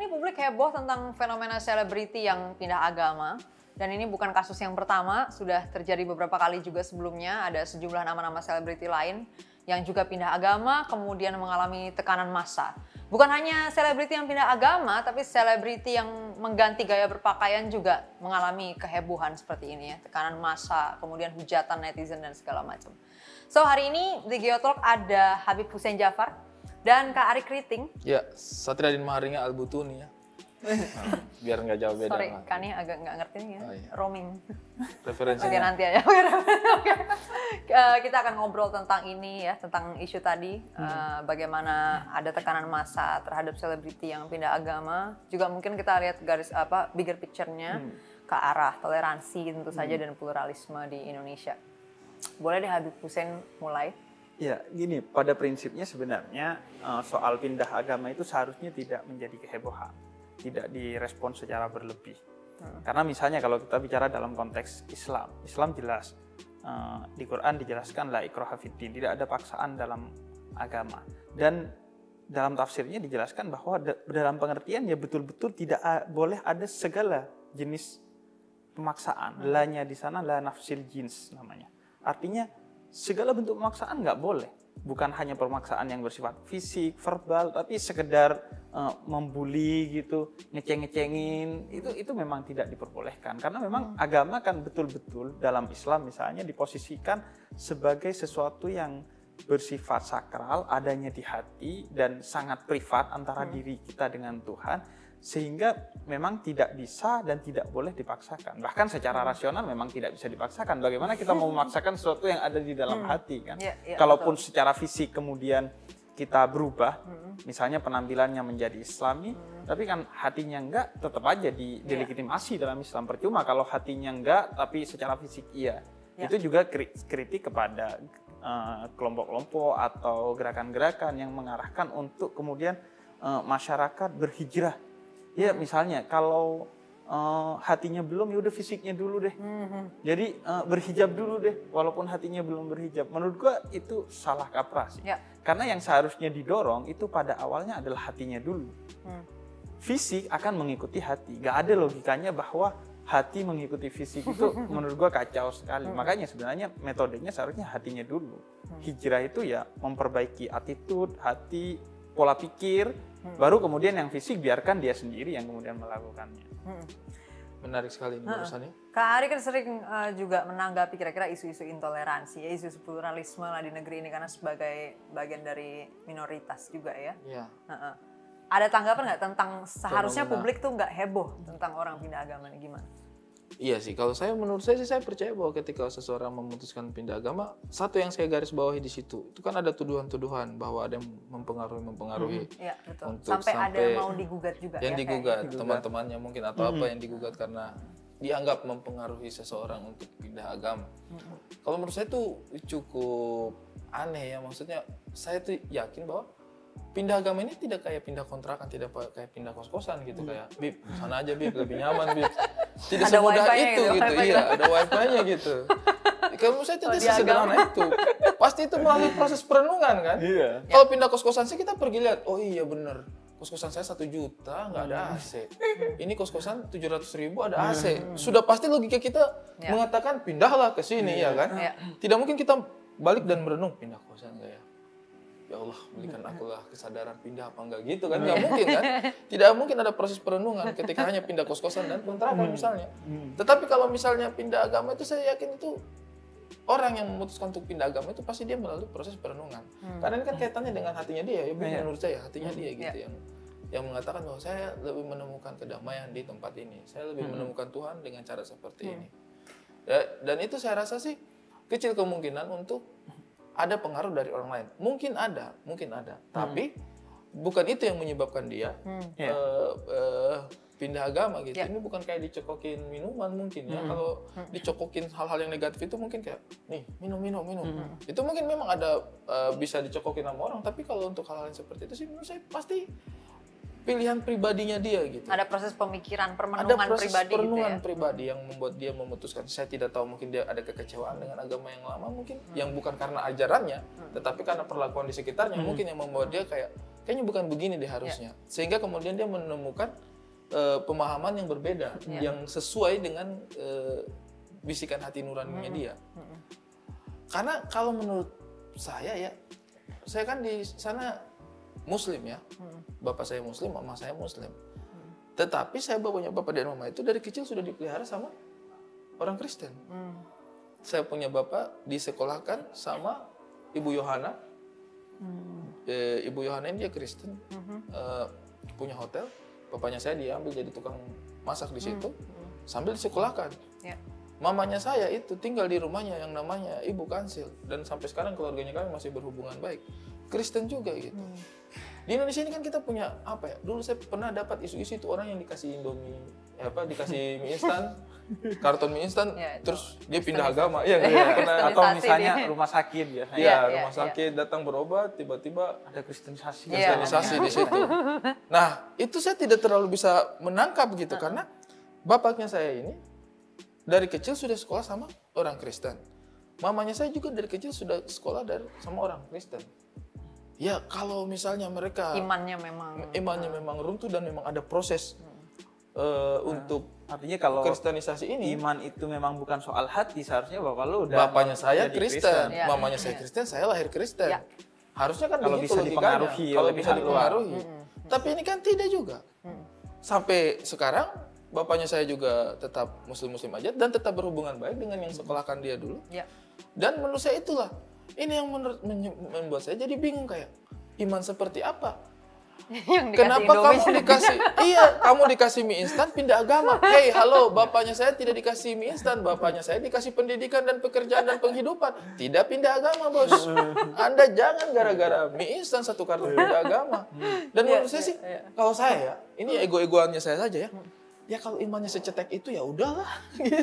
ini publik heboh tentang fenomena selebriti yang pindah agama. Dan ini bukan kasus yang pertama, sudah terjadi beberapa kali juga sebelumnya. Ada sejumlah nama-nama selebriti lain yang juga pindah agama, kemudian mengalami tekanan massa. Bukan hanya selebriti yang pindah agama, tapi selebriti yang mengganti gaya berpakaian juga mengalami kehebohan seperti ini ya. Tekanan massa, kemudian hujatan netizen dan segala macam. So hari ini di Geotalk ada Habib Hussein Jafar dan Kak Ari Kriting. Ya, Satria Din Maharinga Albutuni ya. Nah, biar nggak jauh beda. Sorry, lah. Kak ini agak nggak ngerti nih ya. Oh, iya. Roaming. Referensinya. Oke nanti aja. Oke. Eh, kita akan ngobrol tentang ini ya, tentang isu tadi, eh, bagaimana ada tekanan massa terhadap selebriti yang pindah agama. Juga mungkin kita lihat garis apa bigger picture-nya ke arah toleransi tentu saja dan pluralisme di Indonesia. Boleh deh Habib Hussein mulai. Ya, gini, pada prinsipnya sebenarnya eh, soal pindah agama itu seharusnya tidak menjadi kehebohan, tidak direspon secara berlebih. Karena misalnya kalau kita bicara dalam konteks Islam, Islam jelas eh, di Quran dijelaskan la ikraha fiddin, tidak ada paksaan dalam agama. Dan dalam tafsirnya dijelaskan bahwa da- dalam pengertian ya betul-betul tidak boleh ada segala jenis pemaksaan. Lanya di sana la nafsil jins namanya. Artinya segala bentuk pemaksaan nggak boleh. Bukan hanya pemaksaan yang bersifat fisik, verbal, tapi sekedar eh, membuli gitu, ngeceng-ngecengin. Itu itu memang tidak diperbolehkan. Karena memang agama kan betul-betul dalam Islam misalnya diposisikan sebagai sesuatu yang bersifat sakral, adanya di hati dan sangat privat antara diri kita dengan Tuhan sehingga memang tidak bisa dan tidak boleh dipaksakan. Bahkan secara rasional memang tidak bisa dipaksakan. Bagaimana kita mau memaksakan sesuatu yang ada di dalam hati kan? Iya, iya, Kalaupun secara fisik kemudian kita berubah, misalnya penampilannya menjadi Islami, tapi kan hatinya enggak, tetap aja di, delegitimasi dalam Islam. Percuma kalau hatinya enggak, tapi secara fisik iya. Ya. Itu juga kri- kritik kepada eh, kelompok-kelompok atau gerakan-gerakan yang mengarahkan untuk kemudian eh, masyarakat berhijrah. Ya misalnya kalau eh, hatinya belum, ya udah fisiknya dulu deh. Jadi eh, berhijab dulu deh, walaupun hatinya belum berhijab. Menurut gua itu salah kaprah sih. Ya. Karena yang seharusnya didorong itu pada awalnya adalah hatinya dulu. Hmm. Fisik akan mengikuti hati. Gak ada logikanya bahwa hati mengikuti fisik itu menurut gua kacau sekali. Makanya sebenarnya metodenya seharusnya hatinya dulu. Hijrah itu ya memperbaiki attitude, hati, pola pikir, baru kemudian yang fisik biarkan dia sendiri yang kemudian melakukannya. Hmm. Menarik sekali ini barusan ya. Kak Ari kan sering eh, juga menanggapi kira-kira isu-isu intoleransi, ya, isu-isu pluralisme lah di negeri ini karena sebagai bagian dari minoritas juga ya. Iya. Heeh. Ada tanggapan nggak tentang seharusnya Fenomena. publik tuh nggak heboh tentang orang pindah agama ini gimana? Iya sih, kalau saya menurut saya sih saya percaya bahwa ketika seseorang memutuskan pindah agama, satu yang saya garis bawahi di situ, itu kan ada tuduhan-tuduhan bahwa ada yang mempengaruhi mempengaruhi Iya betul. Untuk sampai, ada sampai mau digugat juga yang ya. digugat Digugat. teman-temannya mungkin atau apa yang digugat karena dianggap mempengaruhi seseorang untuk pindah agama. Kalau menurut saya itu cukup aneh ya maksudnya saya tuh yakin bahwa pindah agama ini tidak kayak pindah kontrakan, tidak kayak pindah kos-kosan gitu kayak bib sana aja bib lebih nyaman bib. Tidak Ada semudah itu gitu, gitu, iya ada wifi-nya gitu. Kalau menurut saya tidak di sesederhana itu. Pasti itu melalui proses perenungan kan. Iya. Kalau pindah kos-kosan sih kita pergi lihat, oh iya bener, kos-kosan saya satu juta nggak ada AC. Ini kos-kosan tujuh ratus ribu ada AC. Sudah pasti logika kita Ya. mengatakan pindahlah ke sini ya kan. Ya. Tidak mungkin kita balik dan merenung pindah kosan nggak ya. Ya Allah, berikan akulah kesadaran pindah apa enggak gitu kan? Nggak mungkin kan? Tidak mungkin ada proses perenungan ketika hanya pindah kos-kosan dan kontrakan misalnya. Tetapi kalau misalnya pindah agama itu saya yakin itu orang yang memutuskan untuk pindah agama itu pasti dia melalui proses perenungan. Karena ini kan kaitannya dengan hatinya dia ya, Iya. menurut saya hatinya dia gitu Iya. yang yang mengatakan bahwa saya lebih menemukan kedamaian di tempat ini. Saya lebih menemukan Tuhan dengan cara seperti ini. Ya, dan itu saya rasa sih kecil kemungkinan untuk ada pengaruh dari orang lain. Mungkin ada, mungkin ada. Tapi bukan itu yang menyebabkan dia Iya. eh, eh, pindah agama gitu. Ya. Ini bukan kayak dicokokin minuman mungkin ya. Kalau dicokokin hal-hal yang negatif itu mungkin kayak nih minum minum minum. Itu mungkin memang ada eh, bisa dicokokin sama orang. Tapi kalau untuk hal-hal yang seperti itu sih menurut saya pasti pilihan pribadinya dia gitu. Ada proses pemikiran, ada permenungan proses pribadi perenungan gitu ya. pribadi yang membuat dia memutuskan. Saya tidak tahu mungkin dia ada kekecewaan dengan agama yang lama mungkin. Yang bukan karena ajarannya tetapi karena perlakuan di sekitarnya mungkin yang membuat dia kayak kayaknya bukan begini deh harusnya. Sehingga kemudian dia menemukan eh, pemahaman yang berbeda, yang sesuai dengan eh, bisikan hati nuraninya dia. Karena kalau menurut saya ya, saya kan di sana Muslim ya, bapak saya Muslim, mama saya Muslim. Tetapi saya punya bapak dan mama itu dari kecil sudah dipelihara sama orang Kristen. Hmm. Saya punya bapak disekolahkan sama Ibu Yohana. Eh, Ibu Yohana ini dia Kristen, Eh, punya hotel. Bapaknya saya diambil jadi tukang masak di situ, sambil disekolahkan. Ya. Mamanya saya itu tinggal di rumahnya yang namanya Ibu Kansil dan sampai sekarang keluarganya kami masih berhubungan baik. Kristen juga gitu. Di Indonesia ini kan kita punya apa ya? Dulu saya pernah dapat isu-isu itu orang yang dikasih Indomie, eh, apa dikasih mie instan, karton mie instan, Ya, terus dia pindah agama. Iya? Iya, pernah. Kristenisasi atau misalnya dia. rumah sakit biasanya Iya, Iya, rumah iya, sakit datang berobat, tiba-tiba ada kristenisasi Iya. kristenisasi di situ. Nah, itu saya tidak terlalu bisa menangkap gitu karena bapaknya saya ini dari kecil sudah sekolah sama orang Kristen. Mamanya saya juga dari kecil sudah sekolah dari sama orang Kristen. Ya, kalau misalnya mereka Imannya memang. imannya memang runtuh dan memang ada proses eh, untuk artinya kalau kristenisasi ini, iman itu memang bukan soal hati seharusnya bapak lu udah bapaknya saya jadi Kristen, Ya. mamanya saya Kristen, saya lahir Kristen. Ya. Harusnya kan Kalau bisa dipengaruhi Kalau bisa pihak luar. dipengaruhi. Tapi ini kan tidak juga. Sampai sekarang bapaknya saya juga tetap muslim-muslim aja dan tetap berhubungan baik dengan yang sekolahkan dia dulu. Ya. Dan menurut saya itulah ini yang menurut membuat saya jadi bingung kayak iman seperti apa? yang dikasih Kenapa Indomie kamu dikasih iya, kamu dikasih mie instan pindah agama. Hei, halo, bapaknya saya tidak dikasih mie instan, bapaknya saya dikasih pendidikan dan pekerjaan dan penghidupan. Tidak pindah agama, Bos. Anda jangan gara-gara mie instan satu kartu pindah agama. Dan menurut saya sih kalau saya ya, ini ego-egoannya saya saja ya. Ya kalau imannya secetek itu ya udahlah gitu.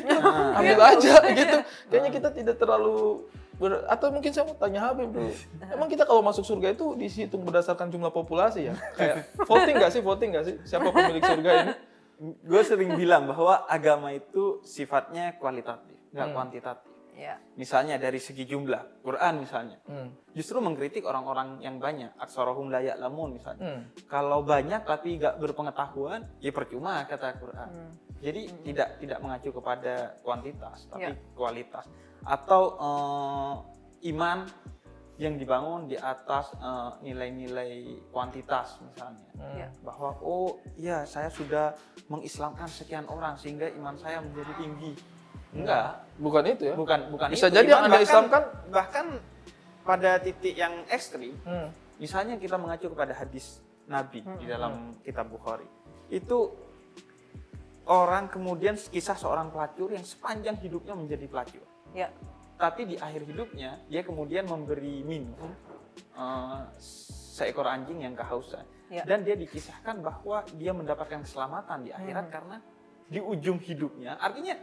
Ambil aja gitu. Kayaknya kita tidak terlalu ber- atau mungkin saya mau tanya Habib dulu. Emang kita kalau masuk surga itu dihitung berdasarkan jumlah populasi ya? Kayak voting nggak sih? Voting nggak sih? Siapa pemilik surga ini? gue sering bilang bahwa agama itu sifatnya kualitatif nggak kuantitatif Ya. misalnya dari segi jumlah Quran misalnya Hmm. justru mengkritik orang-orang yang banyak aksarahum layak lamun misalnya Hmm. kalau banyak tapi nggak berpengetahuan ya percuma kata Quran jadi tidak tidak mengacu kepada kuantitas tapi Ya. kualitas atau eh, iman yang dibangun di atas eh, nilai-nilai kuantitas misalnya Ya. bahwa oh iya saya sudah mengislamkan sekian orang sehingga iman saya menjadi tinggi enggak Bukan itu ya? bukan bukan Bisa itu. jadi yang Anda bahkan- islamkan bahkan pada titik yang ekstrim Hmm. misalnya kita mengacu kepada hadis Nabi di Hmm. dalam kitab Bukhari itu orang kemudian kisah seorang pelacur yang sepanjang hidupnya menjadi pelacur Ya. tapi di akhir hidupnya dia kemudian memberi minum eh, seekor anjing yang kehausan Ya. dan dia dikisahkan bahwa dia mendapatkan keselamatan di akhirat Hmm. karena di ujung hidupnya artinya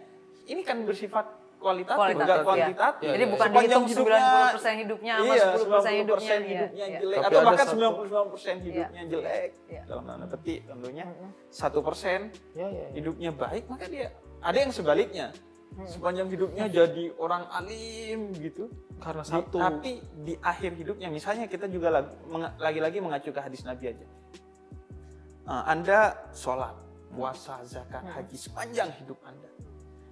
ini kan bersifat kualitatif, Kualitatif, bukan ya. kuantitatif. Ya, Jadi ya, bukan Sepanjang dihitung hidupnya- 90% hidupnya sama iya, 10% hidupnya. 90% Iya, hidupnya iya. jelek Tapi atau bahkan satu- 99% hidupnya Iya. jelek Iya. dalam tanda petik tentunya satu persen Ya, ya, ya. hidupnya baik maka dia ada yang sebaliknya sepanjang hidupnya jadi orang alim gitu. Karena Di- satu. tapi di akhir hidupnya misalnya kita juga lagi-lagi mengacu ke hadis Nabi aja. Eh, anda sholat puasa zakat haji sepanjang hidup anda.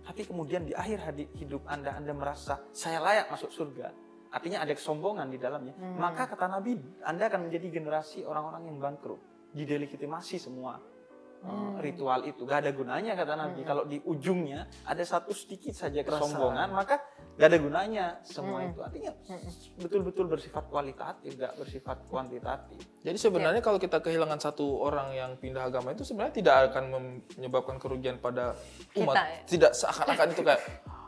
Tapi kemudian di akhir hidup anda anda merasa saya layak masuk surga artinya ada kesombongan di dalamnya maka kata Nabi anda akan menjadi generasi orang-orang yang bangkrut didelegitimasi semua uh, ritual itu. Gak ada gunanya kata Nabi. Kalau di ujungnya ada satu sedikit saja kesombongan maka gak ada gunanya semua itu. Artinya betul-betul bersifat kualitatif gak bersifat kuantitatif. Jadi sebenarnya kalau kita kehilangan satu orang yang pindah agama itu sebenarnya tidak akan menyebabkan kerugian pada umat. Kita, ya. Tidak seakan-akan itu kayak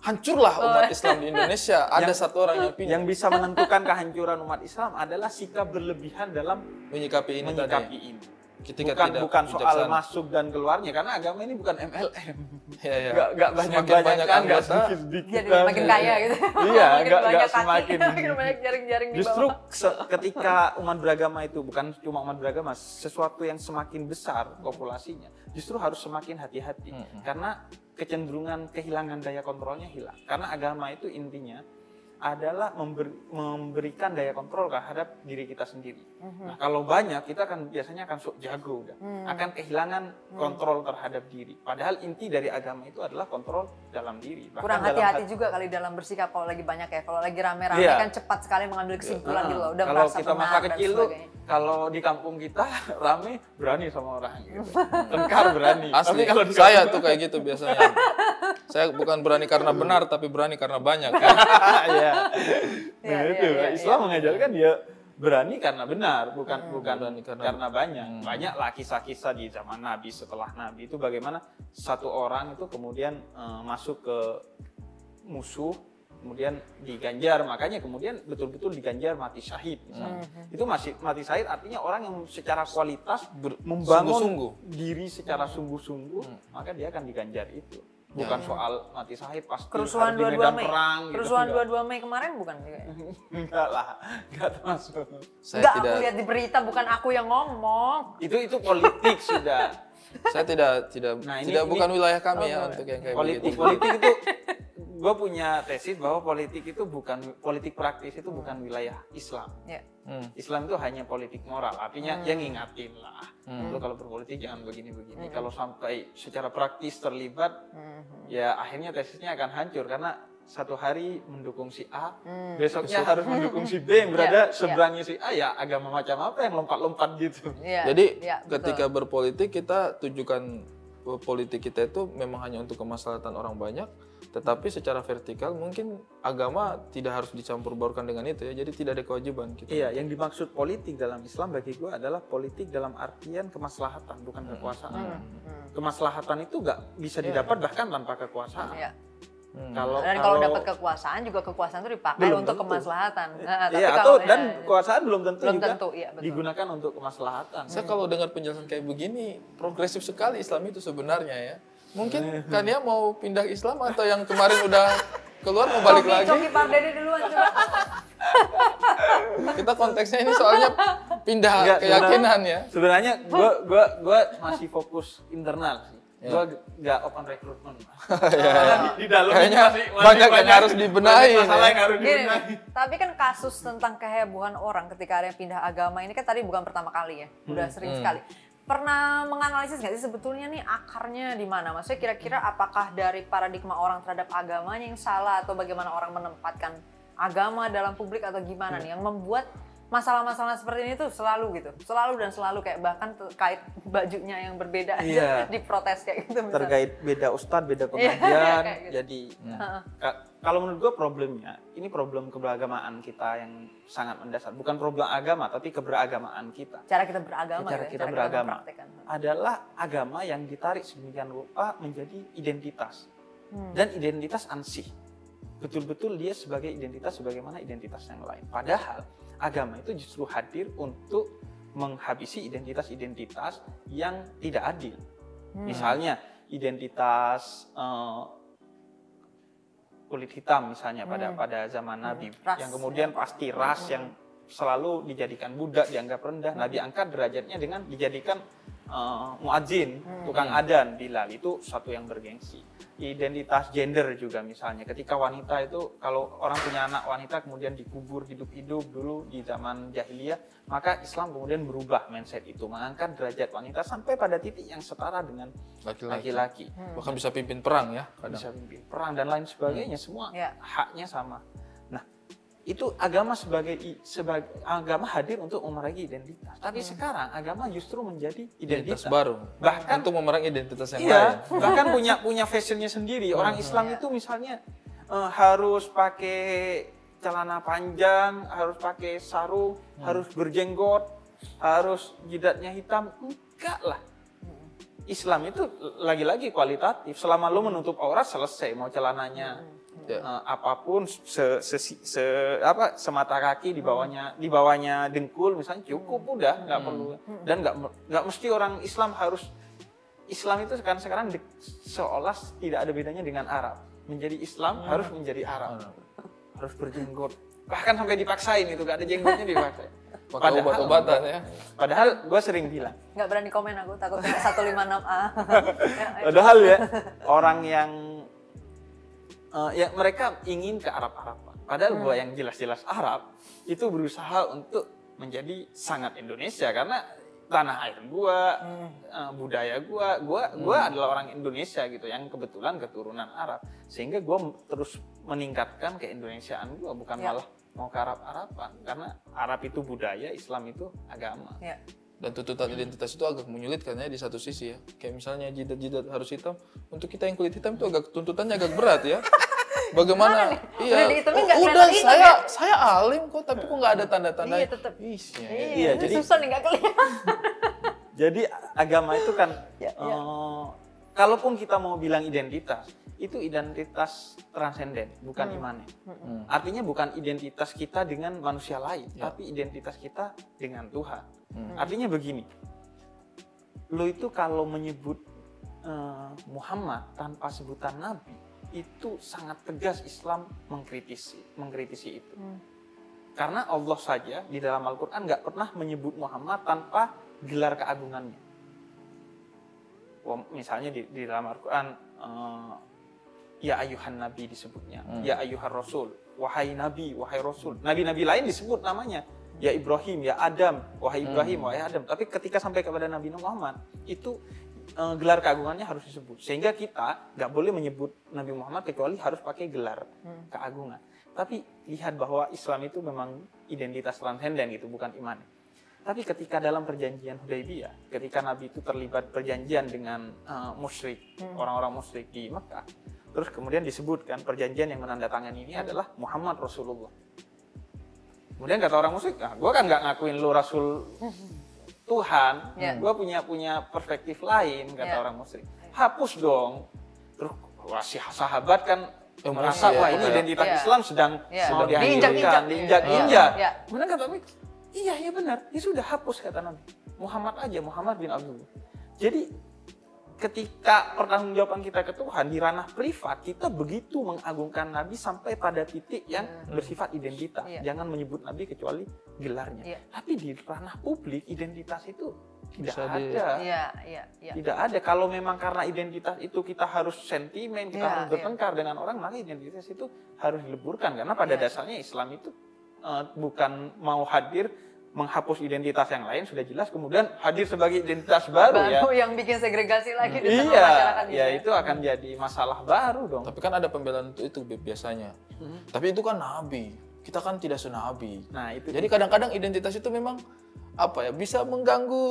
hancurlah umat Islam di Indonesia. Ada satu orang yang pindah. yang bisa menentukan kehancuran umat Islam adalah sikap berlebihan dalam menyikapi ini menyikapi tadi. ini Ketika bukan tidak bukan soal masuk dan keluarnya karena agama ini bukan MLM Ya, ya. Gak, gak banyak Semakin banyak banyak kan, anggota, sedikit sedikit Jadi kan. makin kaya gitu. Iya, makin gak, gak semakin. makin banyak jaring-jaring di Justru bawah. ketika umat beragama itu bukan cuma umat beragama, sesuatu yang semakin besar populasinya, justru harus semakin hati-hati karena kecenderungan kehilangan daya kontrolnya hilang. Karena agama itu intinya adalah member- memberikan daya kontrol terhadap diri kita sendiri. Mhm. Nah, kalau banyak kita akan biasanya akan sok jago udah. Hmm. Akan kehilangan kontrol terhadap diri. Padahal inti dari agama itu adalah kontrol dalam diri. Bahkan Kurang dalam hati-hati hati- juga kali dalam bersikap kalau lagi banyak ya. Kalau lagi rame-rame Iya. kan cepat sekali mengambil kesimpulan Nah, gitu loh. Udah kalau kita masa kecil tuh sebagainya. kalau di kampung kita rame berani sama orang gitu. Tengkar berani. Asli, Tapi kalau di saya tuh kayak gitu biasanya. saya bukan berani karena benar, tapi berani karena banyak. Ya. Nah, iya, itu iya, Islam iya. mengajarkan dia berani karena benar, bukan bukan Berani karena- karena, banyak. Hmm. Banyak lah kisah-kisah di zaman Nabi setelah Nabi itu bagaimana satu orang itu kemudian eh, masuk ke musuh kemudian diganjar makanya kemudian betul-betul diganjar mati syahid misalnya. itu masih mati syahid artinya orang yang secara kualitas Ber- membangun sungguh-sungguh. diri secara sungguh-sungguh maka dia akan diganjar itu bukan soal mati syahid pasti Kerusuhan 22 medan Mei. perang gitu. Kerusuhan Enggak. 22 Mei kemarin bukan juga ya? enggak lah enggak termasuk Saya Enggak, tidak aku lihat di berita bukan aku yang ngomong. itu itu politik sudah saya tidak tidak Nah, ini- tidak ini- bukan wilayah kami Oh, ya untuk yang kayak politik begitu. politik itu gue punya tesis bahwa politik itu bukan politik praktis itu bukan wilayah Islam Ya. Hmm. Islam itu hanya politik moral artinya Hmm. yang ngingatin lah lu kalau berpolitik jangan begini-begini kalau sampai secara praktis terlibat Mhm. ya akhirnya tesisnya akan hancur karena satu hari mendukung si A Hmm. besoknya harus mendukung si B yang berada Ya, seberangnya si A ya agama macam apa yang lompat-lompat gitu Iya, Jadi iya, betul. ketika berpolitik kita tujukan politik kita itu memang hanya untuk kemaslahatan orang banyak, tetapi secara vertikal mungkin agama tidak harus dicampur baurkan dengan itu ya. Jadi tidak ada kewajiban gitu. Iya, yang dimaksud politik dalam Islam bagi gue adalah politik dalam artian kemaslahatan, bukan kekuasaan. Hmm. Kemaslahatan itu nggak bisa didapat bahkan tanpa kekuasaan. Iya. Hmm. Kalau Dan kalau dapat kekuasaan juga kekuasaan itu dipakai Belum untuk tentu. kemaslahatan. Nah, tapi Iya, kalau atau ya, dan ya. kekuasaan belum tentu Belum juga tentu, iya, betul. digunakan untuk kemaslahatan. Saya kalau dengar penjelasan kayak begini, progresif sekali Islam itu sebenarnya ya. Mungkin kan ya mau pindah Islam atau yang kemarin udah keluar mau balik Coki, lagi. Coki Pardede duluan coba. Kita konteksnya ini soalnya pindah Enggak, keyakinan ya. Sebenarnya gue gua gua masih fokus internal sih. Ya. Gue nggak open recruitment. Ya, ya. di, di dalam Kayaknya masih, masih banyak yang harus dibenahi banyak ini. Masalah yang harus Gini, dibenahi. nih, tapi kan kasus tentang kehebohan orang ketika ada yang pindah agama ini kan tadi bukan pertama kali ya, udah sering Hmm. sekali. Pernah menganalisis nggak sih sebetulnya nih akarnya di mana? Maksudnya kira-kira apakah dari paradigma orang terhadap agamanya yang salah atau bagaimana orang menempatkan agama dalam publik atau gimana nih yang membuat masalah-masalah seperti ini tuh selalu gitu, selalu dan selalu kayak bahkan terkait bajunya yang berbeda aja Iya. diprotes kayak gitu misalnya. terkait beda ustadz, beda Iya, pengajian. gitu. Jadi ka- kalau menurut gue problemnya ini problem keberagamaan kita yang sangat mendasar. Bukan problem agama tapi keberagamaan kita. Cara kita beragama, Cara ya, kita beragama. mempraktekkan. Adalah agama yang ditarik sedemikian rupa menjadi identitas Hmm. dan identitas ansih. Betul-betul dia sebagai identitas sebagaimana identitas yang lain. Padahal agama itu justru hadir untuk menghabisi identitas-identitas yang tidak adil. Hmm. Misalnya identitas eh, kulit hitam misalnya pada Hmm. pada zaman Nabi Ras, yang kemudian pasti ras yang selalu dijadikan budak dianggap rendah. Nabi angkat derajatnya dengan dijadikan eh, muadzin, tukang adan, bilal itu satu yang bergengsi. Identitas gender juga misalnya. Ketika wanita itu kalau orang punya anak wanita kemudian dikubur hidup-hidup dulu di zaman jahiliyah, maka Islam kemudian berubah mindset itu, mengangkat derajat wanita sampai pada titik yang setara dengan Laki-laki. laki-laki. Bahkan bisa pimpin perang ya kadang. Bisa pimpin perang dan lain sebagainya semua Ya. haknya sama. Itu agama sebagai sebagai agama hadir untuk memerangi identitas. Tapi sekarang agama justru menjadi Identitas identitas. baru. Bahkan untuk memerangi identitas yang Iya, lain. bahkan punya punya fashionnya sendiri. Orang Islam itu misalnya eh, harus pakai celana panjang, harus pakai sarung, harus berjenggot, harus jidatnya hitam. Enggak lah. Islam itu lagi-lagi kualitatif. Selama lo menutup aurat selesai, mau celananya. Ya. eh, apa pun se, se- se- apa semata kaki di bawahnya di bawahnya dengkul misalnya cukup udah nggak perlu. Dan nggak nggak mesti orang Islam harus Islam itu sekarang sekarang di- seolah tidak ada bedanya dengan Arab. Menjadi Islam harus menjadi Arab. Harus berjenggot. Bahkan sampai dipaksain itu gak ada jenggotnya dipaksain Pakai obat-obatan ya. padahal gue sering bilang nggak berani komen aku takut kena 156A. Ya, ayo. Padahal ya orang yang eh, ya mereka ingin ke Arab-Araban. Padahal gua yang jelas-jelas Arab itu berusaha untuk menjadi sangat Indonesia karena tanah air gua, eh, budaya gua, gua gua adalah orang Indonesia gitu yang kebetulan keturunan Arab. Sehingga gua m- terus meningkatkan keindonesiaan gua bukan Ya. malah mau ke Arab-Araban karena Arab itu budaya, Islam itu agama. Ya. Dan tuntutan identitas itu agak menyulitkan ya di satu sisi ya. Kayak misalnya jidat-jidat harus hitam, untuk kita yang kulit hitam itu agak tuntutannya agak berat ya. Bagaimana? Iya. Udah Oh, udah hitam saya ya? saya alim kok, tapi kok nggak ada tanda-tanda. Iya, tetep. Isnya. Iya, Iya, ini jadi- susah nih nggak kelihatan. Jadi agama itu kan, Ya, ya. Kalaupun kita mau bilang identitas, itu identitas transenden, bukan Hmm. imanen. Hmm. Artinya bukan identitas kita dengan manusia lain, Ya. tapi identitas kita dengan Tuhan. Hmm. Artinya begini, lo itu kalau menyebut eh, Muhammad tanpa sebutan Nabi, itu sangat tegas Islam mengkritisi, mengkritisi itu. Hmm. Karena Allah saja di dalam Al-Quran nggak pernah menyebut Muhammad tanpa gelar keagungannya. Wah, Misalnya di, di dalam Al-Quran, eh, ya ayuhan nabi disebutnya, Hmm. ya ayuhan rasul, wahai nabi, wahai rasul. Nabi-nabi lain disebut namanya, ya Ibrahim, ya Adam, wahai Ibrahim, Hmm. wahai Adam. Tapi ketika sampai kepada Nabi Muhammad, itu eh, gelar keagungannya harus disebut. Sehingga kita nggak boleh menyebut Nabi Muhammad kecuali harus pakai gelar Hmm. keagungan. Tapi lihat bahwa Islam itu memang identitas transenden gitu, bukan iman. Tapi ketika dalam perjanjian Hudaybiyah, ketika Nabi itu terlibat perjanjian dengan eh, musyrik, Hmm. orang-orang musyrik di Mekah, terus kemudian disebutkan perjanjian yang menandatangani ini Hmm. adalah Muhammad Rasulullah. Kemudian kata orang musyrik, ah, gue kan nggak ngakuin lu Rasul Tuhan, Ya. gue punya punya perspektif lain kata Ya. orang musyrik. Hapus dong. Terus wah si sahabat kan Emosi merasa ya, wah ini kayak- identitas Iya. Islam sedang Iya. mau diinjak-injak. diinjak-injak. Iya. Kemudian kata iya iya benar, ya sudah hapus kata Nabi. Muhammad aja, Muhammad bin Abdullah. Jadi ketika pertanggungjawaban kita ke Tuhan di ranah privat, kita begitu mengagungkan Nabi sampai pada titik yang bersifat identitas. Iya. Jangan menyebut Nabi kecuali gelarnya. Iya. Tapi di ranah publik identitas itu tidak Bisa di- ada. Iya, iya, iya. Tidak ada. Kalau memang karena identitas itu kita harus sentimen, kita Iya, harus iya. bertengkar dengan orang, maka identitas itu harus dileburkan. Karena pada Iya. dasarnya Islam itu eh, bukan mau hadir menghapus identitas yang lain sudah jelas, kemudian hadir sebagai identitas baru, ya. Baru yang bikin segregasi lagi di tengah Iya, masyarakat gitu ya itu akan jadi masalah baru dong. Tapi kan ada pembelaan untuk itu biasanya. Hmm. Tapi itu kan nabi. Kita kan tidak senabi. Nah itu Jadi kadang-kadang identitas itu memang apa ya bisa mengganggu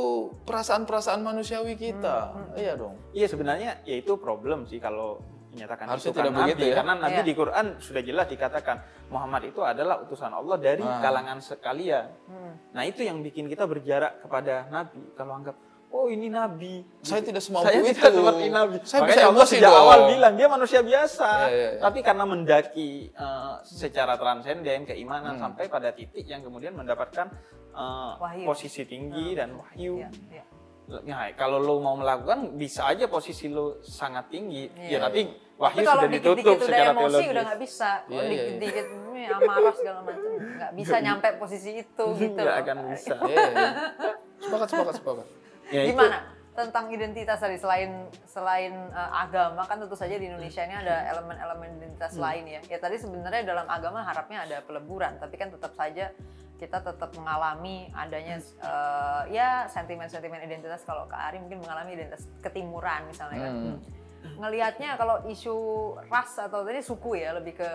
perasaan-perasaan manusiawi kita. Hmm, Iya dong. Iya sebenarnya ya itu problem sih kalau dinyatakan Harusnya itu kan tidak nabi begitu ya? karena nabi Iya. di Quran sudah jelas dikatakan Muhammad itu adalah utusan Allah dari Ah. kalangan sekalian. Hmm. Nah itu yang bikin kita berjarak kepada nabi kalau anggap oh ini nabi. Saya tidak semampu Saya itu. tidak seperti nabi. Saya Makanya bisa Allah emosi sejak dong. awal bilang dia manusia biasa. Iya, iya, iya. Tapi karena mendaki eh, secara transenden keimanan Hmm. sampai pada titik yang kemudian mendapatkan Wahyu. posisi tinggi dan wahyu. Iya, iya. Nah, kalau lo mau melakukan bisa aja posisi lo sangat tinggi. Iya. Ya tapi Tapi wahyu kalau sudah dikit-dikit ditutup udah secara emosi teologis. udah nggak bisa. Iya, Kalau iya, iya. dikit-dikit ini amarah segala macam nggak bisa nyampe posisi itu gitu. Nggak loh. akan bisa. Iya, iya. Sepakat, sepakat, sepakat. Ya, itu- Gimana tentang identitas tadi selain selain uh, agama kan tentu saja di Indonesia ini ada elemen-elemen identitas Hmm. lain ya. Ya tadi sebenarnya dalam agama harapnya ada peleburan, tapi kan tetap saja kita tetap mengalami adanya uh, ya sentimen-sentimen identitas kalau Kak Ari mungkin mengalami identitas ketimuran misalnya kan. Hmm. Ngelihatnya kalau isu ras atau tadi suku ya lebih ke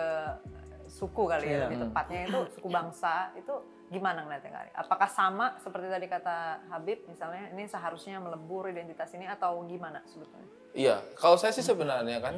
suku kali ya Iya. lebih tepatnya itu suku bangsa itu gimana ngeliatnya Kak Ari? Apakah sama seperti tadi kata Habib misalnya ini seharusnya melebur identitas ini atau gimana sebetulnya? Iya, kalau saya sih sebenarnya kan